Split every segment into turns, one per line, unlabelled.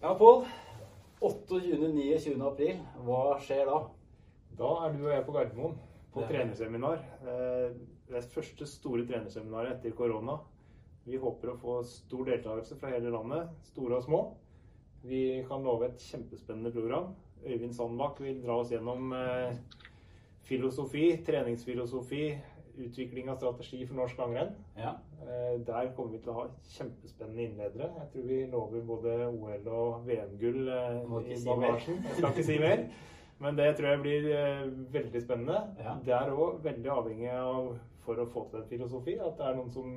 Ja, Pål. 28.-29. april, hva skjer da?
Da er du og jeg på Gardermoen på
Det er
trenerseminar. Eh, Det er første store trenerseminaret etter korona. Vi håper å få stor deltakelse fra hele landet, store og små. Vi kan love et kjempespennende program. Øyvind Sandbakk vil dra oss gjennom eh, filosofi, treningsfilosofi, utvikling av strategi for norsk langrenn.
Ja.
Der kommer vi til å ha kjempespennende innledere. Jeg tror vi lover både OL- og VM-gull eh, i
si
bagasjen. Jeg skal ikke si mer. Men det tror jeg blir eh, veldig spennende.
Ja.
Det er òg veldig avhengig av, for å få til en filosofi, at det er noen som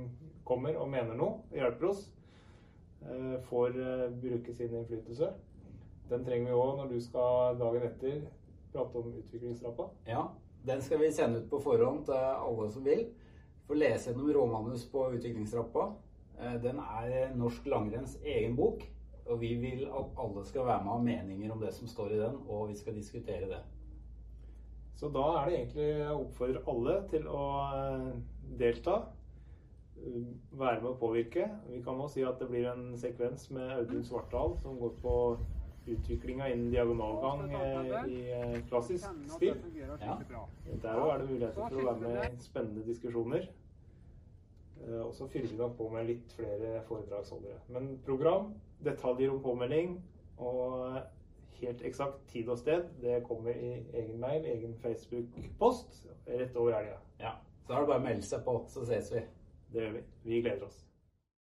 kommer og mener noe, hjelper oss. eh, Får bruke sin innflytelse. Den trenger vi òg når du skal dagen etter prate om utviklingsrappa.
ja. Den skal vi sende ut på forhånd til alle som vil. Få lese gjennom råmanus på utviklingstrappa. Eh, Den er norsk langrenns egen bok. Og vi vil at alle skal være med og ha meninger om det som står i den, og vi skal diskutere det.
Så da er det egentlig jeg oppfordrer alle til å eh, delta. eh, Være med å påvirke. Vi kan også si at det blir en sekvens med Audun Svartdal som går på utviklinga innen diagonalgang eh, i eh, klassisk stil.
Ja.
Der òg er det muligheter for å være med i spennende diskusjoner. Eh, Og så fyller vi nok på med litt flere foredragsholdere. Men program, detaljer om påmelding og helt eksakt tid og sted, det kommer i egen mail, egen Facebook-post rett over helga.
Ja. Så er det bare å melde seg på, så ses vi.
Det gjør vi. Vi gleder oss.